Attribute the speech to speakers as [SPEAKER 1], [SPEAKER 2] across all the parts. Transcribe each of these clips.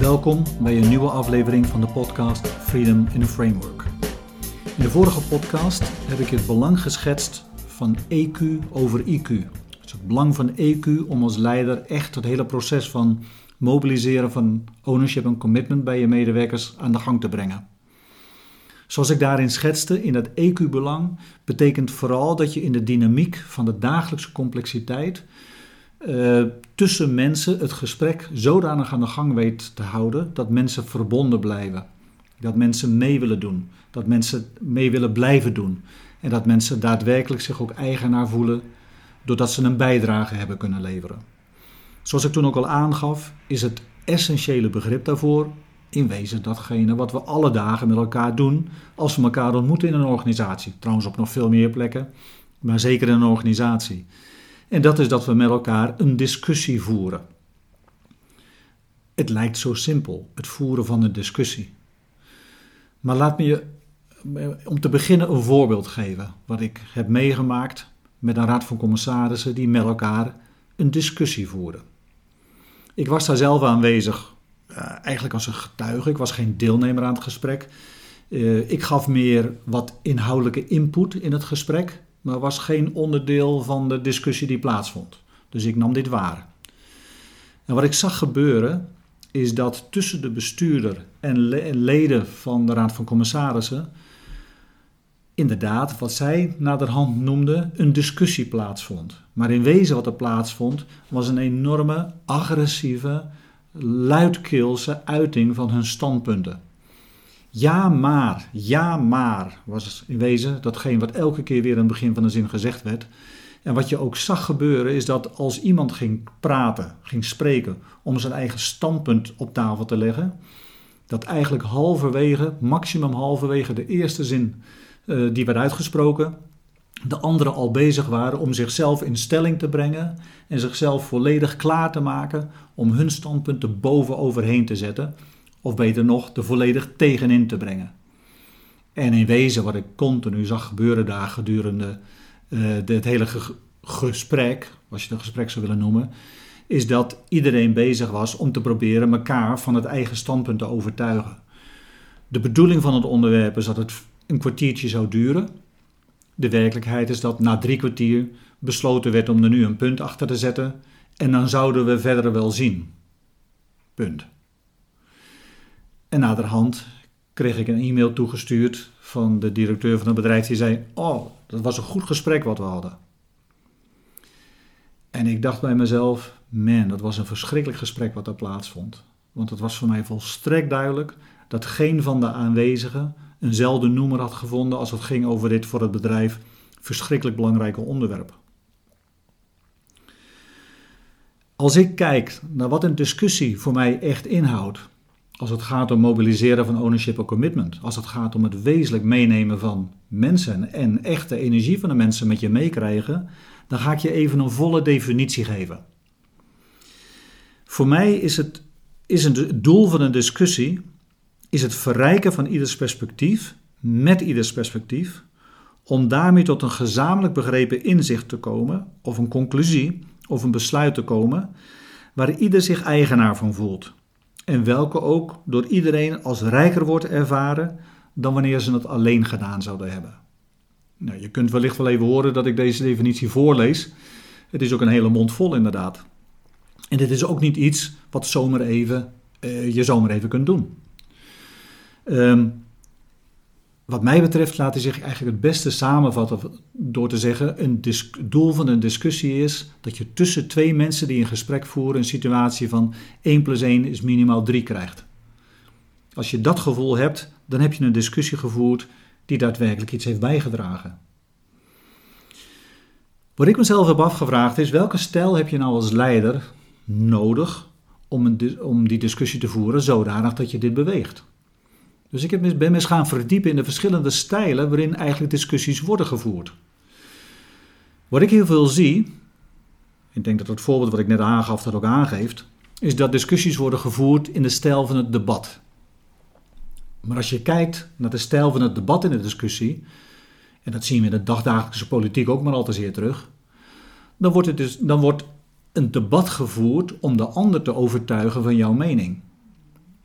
[SPEAKER 1] Welkom bij een nieuwe aflevering van de podcast Freedom in a Framework. In de vorige podcast heb ik het belang geschetst van EQ over IQ. Het belang van EQ om als leider echt het hele proces van mobiliseren van ownership en commitment bij je medewerkers aan de gang te brengen. Zoals ik daarin schetste, in dat EQ-belang betekent vooral dat je in de dynamiek van de dagelijkse complexiteit uh, tussen mensen het gesprek zodanig aan de gang weet te houden dat mensen verbonden blijven. Dat mensen mee willen doen. Dat mensen mee willen blijven doen. En dat mensen daadwerkelijk zich ook eigenaar voelen doordat ze een bijdrage hebben kunnen leveren. Zoals ik toen ook al aangaf, is het essentiële begrip daarvoor in wezen datgene wat we alle dagen met elkaar doen als we elkaar ontmoeten in een organisatie. Trouwens op nog veel meer plekken, maar zeker in een organisatie. En dat is dat we met elkaar een discussie voeren. Het lijkt zo simpel, het voeren van een discussie. Maar laat me je om te beginnen een voorbeeld geven wat ik heb meegemaakt met een raad van commissarissen die met elkaar een discussie voeren. Ik was daar zelf aanwezig, uh, eigenlijk als een getuige. Ik was geen deelnemer aan het gesprek. Uh, ik gaf meer wat inhoudelijke input in het gesprek maar was geen onderdeel van de discussie die plaatsvond. Dus ik nam dit waar. En wat ik zag gebeuren is dat tussen de bestuurder en leden van de Raad van Commissarissen inderdaad, wat zij naderhand noemden, een discussie plaatsvond. Maar in wezen wat er plaatsvond, was een enorme, agressieve, luidkeelse uiting van hun standpunten. Ja, maar, ja, maar, was in wezen datgene wat elke keer weer aan het begin van de zin gezegd werd. En wat je ook zag gebeuren is dat als iemand ging praten, ging spreken om zijn eigen standpunt op tafel te leggen, dat eigenlijk halverwege, maximum halverwege de eerste zin uh, die werd uitgesproken, de anderen al bezig waren om zichzelf in stelling te brengen en zichzelf volledig klaar te maken om hun standpunt er boven overheen te zetten of beter nog, er volledig tegenin te brengen. En in wezen, wat ik continu zag gebeuren daar gedurende uh, het hele gesprek, als je het een gesprek zou willen noemen, is dat iedereen bezig was om te proberen elkaar van het eigen standpunt te overtuigen. De bedoeling van het onderwerp is dat het een kwartiertje zou duren. De werkelijkheid is dat na drie kwartier besloten werd om er nu een punt achter te zetten en dan zouden we verder wel zien. Punt. En naderhand kreeg ik een e-mail toegestuurd van de directeur van het bedrijf die zei: Oh, dat was een goed gesprek wat we hadden. En ik dacht bij mezelf: Man, dat was een verschrikkelijk gesprek wat er plaatsvond. Want het was voor mij volstrekt duidelijk dat geen van de aanwezigen eenzelfde noemer had gevonden als het ging over dit voor het bedrijf verschrikkelijk belangrijke onderwerp. Als ik kijk naar wat een discussie voor mij echt inhoudt, als het gaat om mobiliseren van ownership en commitment, als het gaat om het wezenlijk meenemen van mensen en echte energie van de mensen met je meekrijgen, dan ga ik je even een volle definitie geven. Voor mij is het, is het doel van een discussie is het verrijken van ieders perspectief met ieders perspectief, om daarmee tot een gezamenlijk begrepen inzicht te komen, of een conclusie, of een besluit te komen, waar ieder zich eigenaar van voelt en welke ook door iedereen als rijker wordt ervaren dan wanneer ze het alleen gedaan zouden hebben. Nou, je kunt wellicht wel even horen dat ik deze definitie voorlees. Het is ook een hele mond vol inderdaad. En dit is ook niet iets wat zomaar even, uh, je zomaar even kunt doen. Um, wat mij betreft laat hij zich eigenlijk het beste samenvatten door te zeggen: een doel van een discussie is dat je tussen twee mensen die een gesprek voeren een situatie van 1 plus 1 is minimaal 3 krijgt. Als je dat gevoel hebt, dan heb je een discussie gevoerd die daadwerkelijk iets heeft bijgedragen. Wat ik mezelf heb afgevraagd is: welke stijl heb je nou als leider nodig om, een, om die discussie te voeren zodanig dat je dit beweegt? Dus ik ben me eens gaan verdiepen in de verschillende stijlen waarin eigenlijk discussies worden gevoerd. Wat ik heel veel zie, ik denk dat het voorbeeld wat ik net aangaf dat ook aangeeft, is dat discussies worden gevoerd in de stijl van het debat. Maar als je kijkt naar de stijl van het debat in de discussie, en dat zien we in de dagdagelijkse politiek ook maar al te zeer terug, dan wordt, het dus, dan wordt een debat gevoerd om de ander te overtuigen van jouw mening.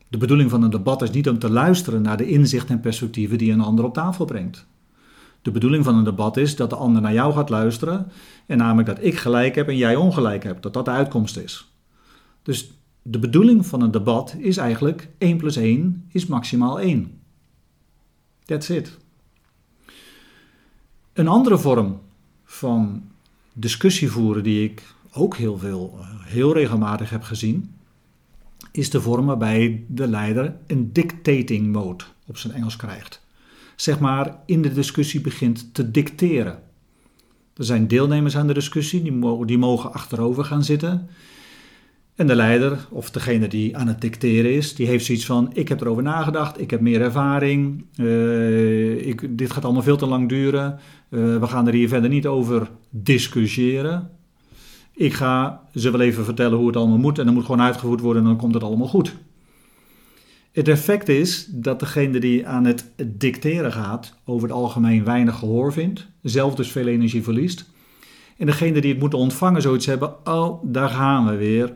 [SPEAKER 1] De bedoeling van een debat is niet om te luisteren naar de inzichten en perspectieven die een ander op tafel brengt. De bedoeling van een debat is dat de ander naar jou gaat luisteren en namelijk dat ik gelijk heb en jij ongelijk hebt, dat dat de uitkomst is. Dus de bedoeling van een debat is eigenlijk 1 plus 1 is maximaal 1. That's it. Een andere vorm van discussie voeren die ik ook heel veel, heel regelmatig heb gezien, is de vorm waarbij de leider een dictating mode op zijn Engels krijgt. Zeg maar in de discussie begint te dicteren. Er zijn deelnemers aan de discussie, die mogen, die mogen achterover gaan zitten. En de leider, of degene die aan het dicteren is, die heeft zoiets van: Ik heb erover nagedacht, ik heb meer ervaring, uh, ik, dit gaat allemaal veel te lang duren, uh, we gaan er hier verder niet over discussiëren. Ik ga ze wel even vertellen hoe het allemaal moet en dan moet gewoon uitgevoerd worden en dan komt het allemaal goed. Het effect is dat degene die aan het dicteren gaat over het algemeen weinig gehoor vindt, zelf dus veel energie verliest. En degene die het moet ontvangen zoiets hebben, oh, daar gaan we weer.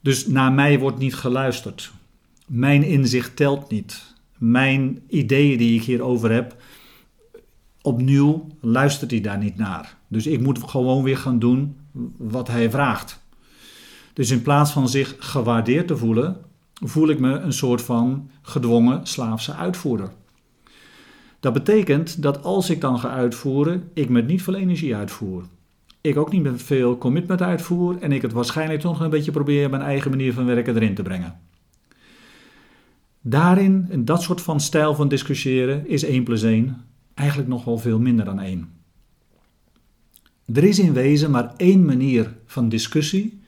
[SPEAKER 1] Dus naar mij wordt niet geluisterd. Mijn inzicht telt niet. Mijn ideeën die ik hierover heb, opnieuw luistert hij daar niet naar. Dus ik moet gewoon weer gaan doen wat hij vraagt. Dus in plaats van zich gewaardeerd te voelen, voel ik me een soort van gedwongen slaafse uitvoerder. Dat betekent dat als ik dan ga uitvoeren, ik met niet veel energie uitvoer. Ik ook niet met veel commitment uitvoer en ik het waarschijnlijk toch een beetje probeer mijn eigen manier van werken erin te brengen. Daarin, in dat soort van stijl van discussiëren, is 1 plus 1 eigenlijk nog wel veel minder dan 1. Er is in wezen maar één manier van discussie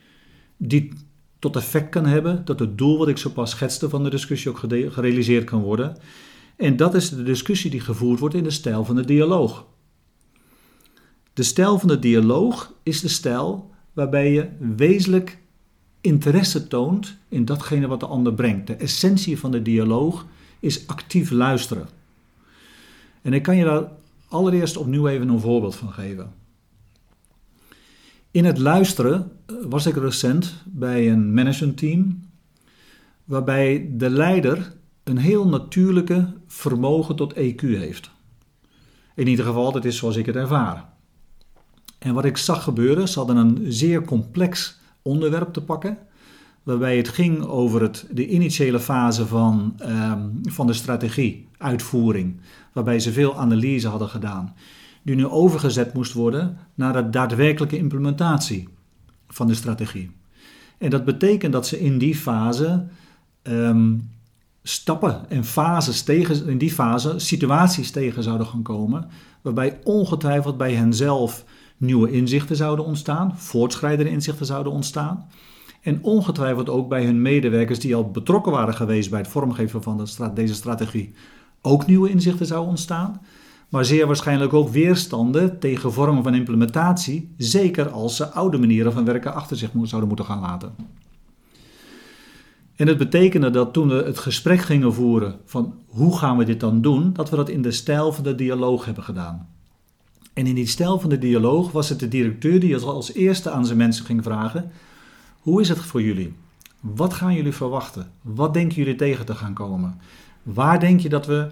[SPEAKER 1] die tot effect kan hebben dat het doel wat ik zo pas schetste van de discussie ook gerealiseerd kan worden. En dat is de discussie die gevoerd wordt in de stijl van de dialoog. De stijl van de dialoog is de stijl waarbij je wezenlijk interesse toont in datgene wat de ander brengt. De essentie van de dialoog is actief luisteren. En ik kan je daar allereerst opnieuw even een voorbeeld van geven. In het luisteren eh, was ik recent bij een managementteam waarbij de leider een heel natuurlijke vermogen tot EQ heeft. In ieder geval, dat is zoals ik het ervaar. En wat ik zag gebeuren, ze hadden een zeer complex onderwerp te pakken, waarbij het ging over het, de initiële fase van, um, van de strategie, uitvoering, waarbij ze veel analyse hadden gedaan die nu overgezet moest worden naar de daadwerkelijke implementatie van de strategie. En dat betekent dat ze in die fase um, stappen en fases tegen, in die fase situaties tegen zouden gaan komen, waarbij ongetwijfeld bij henzelf nieuwe inzichten zouden ontstaan, voortschrijdende inzichten zouden ontstaan. En ongetwijfeld ook bij hun medewerkers die al betrokken waren geweest bij het vormgeven van de, deze strategie, ook nieuwe inzichten zouden ontstaan maar zeer waarschijnlijk ook weerstanden tegen vormen van implementatie, zeker als ze oude manieren van werken achter zich zouden moeten gaan laten. En het betekende dat toen we het gesprek gingen voeren van hoe gaan we dit dan doen, dat we dat in de stijl van de dialoog hebben gedaan. En in die stijl van de dialoog was het de directeur die als eerste aan zijn mensen ging vragen: Hoe is het voor jullie? Wat gaan jullie verwachten? Wat denken jullie tegen te gaan komen? Waar denk je dat we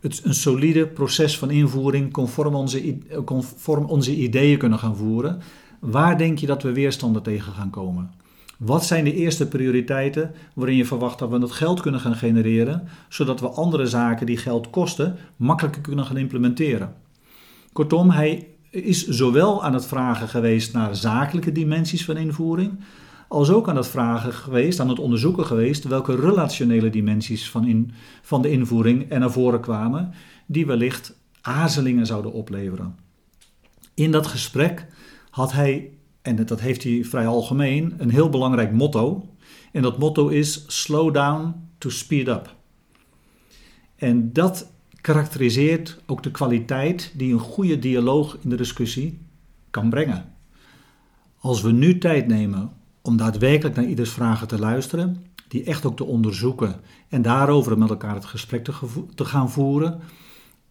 [SPEAKER 1] het, een solide proces van invoering conform onze, conform onze ideeën kunnen gaan voeren. Waar denk je dat we weerstanden tegen gaan komen? Wat zijn de eerste prioriteiten waarin je verwacht dat we dat geld kunnen gaan genereren, zodat we andere zaken die geld kosten makkelijker kunnen gaan implementeren? Kortom, hij is zowel aan het vragen geweest naar zakelijke dimensies van invoering, als ook aan het vragen geweest, aan het onderzoeken geweest, welke relationele dimensies van, in, van de invoering er naar voren kwamen, die wellicht aarzelingen zouden opleveren. In dat gesprek had hij, en dat heeft hij vrij algemeen, een heel belangrijk motto. En dat motto is slow down to speed up. En dat karakteriseert ook de kwaliteit die een goede dialoog in de discussie kan brengen. Als we nu tijd nemen om daadwerkelijk naar ieders vragen te luisteren, die echt ook te onderzoeken en daarover met elkaar het gesprek te, te gaan voeren,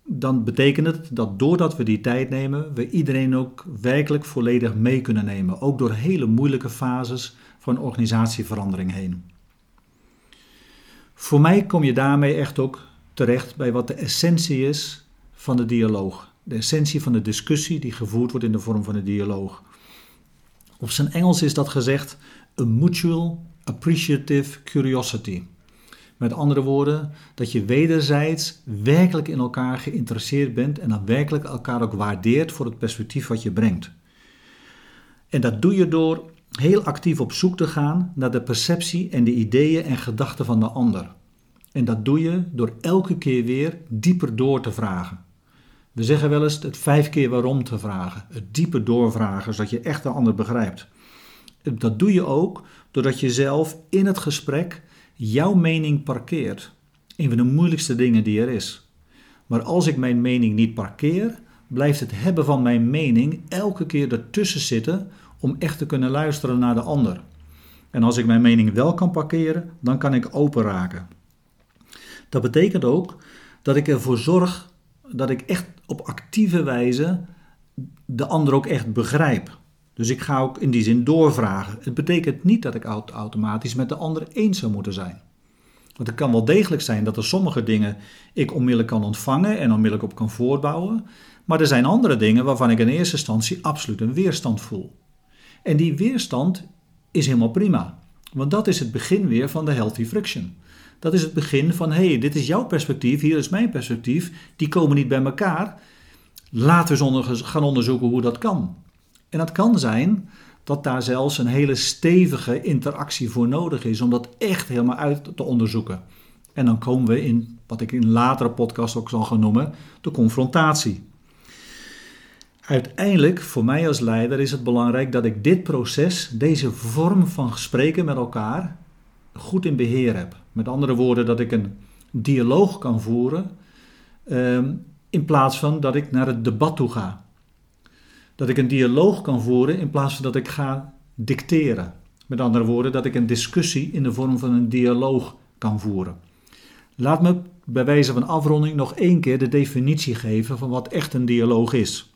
[SPEAKER 1] dan betekent het dat doordat we die tijd nemen, we iedereen ook werkelijk volledig mee kunnen nemen, ook door hele moeilijke fases van organisatieverandering heen. Voor mij kom je daarmee echt ook terecht bij wat de essentie is van de dialoog. De essentie van de discussie die gevoerd wordt in de vorm van een dialoog. Op zijn Engels is dat gezegd a mutual appreciative curiosity. Met andere woorden, dat je wederzijds werkelijk in elkaar geïnteresseerd bent en dan werkelijk elkaar ook waardeert voor het perspectief wat je brengt. En dat doe je door heel actief op zoek te gaan naar de perceptie en de ideeën en gedachten van de ander. En dat doe je door elke keer weer dieper door te vragen. We zeggen wel eens het vijf keer waarom te vragen, het dieper doorvragen, zodat je echt de ander begrijpt. Dat doe je ook doordat je zelf in het gesprek jouw mening parkeert. Een van de moeilijkste dingen die er is. Maar als ik mijn mening niet parkeer, blijft het hebben van mijn mening elke keer ertussen zitten om echt te kunnen luisteren naar de ander. En als ik mijn mening wel kan parkeren, dan kan ik open raken. Dat betekent ook dat ik ervoor zorg dat ik echt op actieve wijze de ander ook echt begrijp. Dus ik ga ook in die zin doorvragen. Het betekent niet dat ik automatisch met de ander eens zou moeten zijn. Want het kan wel degelijk zijn dat er sommige dingen ik onmiddellijk kan ontvangen en onmiddellijk op kan voortbouwen. Maar er zijn andere dingen waarvan ik in eerste instantie absoluut een weerstand voel. En die weerstand is helemaal prima. Want dat is het begin weer van de healthy friction. Dat is het begin van, hé, hey, dit is jouw perspectief, hier is mijn perspectief. Die komen niet bij elkaar. Laten we gaan onderzoeken hoe dat kan. En het kan zijn dat daar zelfs een hele stevige interactie voor nodig is om dat echt helemaal uit te onderzoeken. En dan komen we in wat ik in een latere podcast ook zal gaan noemen, de confrontatie. Uiteindelijk, voor mij als leider, is het belangrijk dat ik dit proces, deze vorm van gesprekken met elkaar, goed in beheer heb. Met andere woorden, dat ik een dialoog kan voeren ehm, in plaats van dat ik naar het debat toe ga. Dat ik een dialoog kan voeren in plaats van dat ik ga dicteren. Met andere woorden, dat ik een discussie in de vorm van een dialoog kan voeren. Laat me bij wijze van afronding nog één keer de definitie geven van wat echt een dialoog is.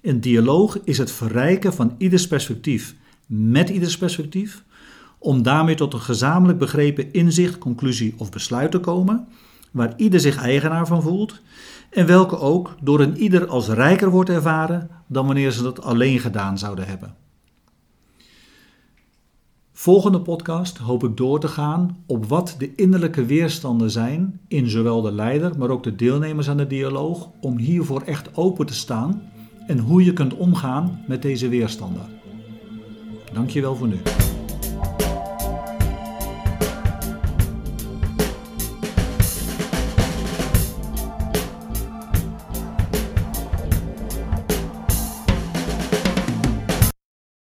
[SPEAKER 1] Een dialoog is het verrijken van ieders perspectief met ieders perspectief, om daarmee tot een gezamenlijk begrepen inzicht, conclusie of besluit te komen, waar ieder zich eigenaar van voelt en welke ook door een ieder als rijker wordt ervaren dan wanneer ze dat alleen gedaan zouden hebben. Volgende podcast hoop ik door te gaan op wat de innerlijke weerstanden zijn in zowel de leider, maar ook de deelnemers aan de dialoog, om hiervoor echt open te staan en hoe je kunt omgaan met deze weerstanden. Dankjewel voor nu.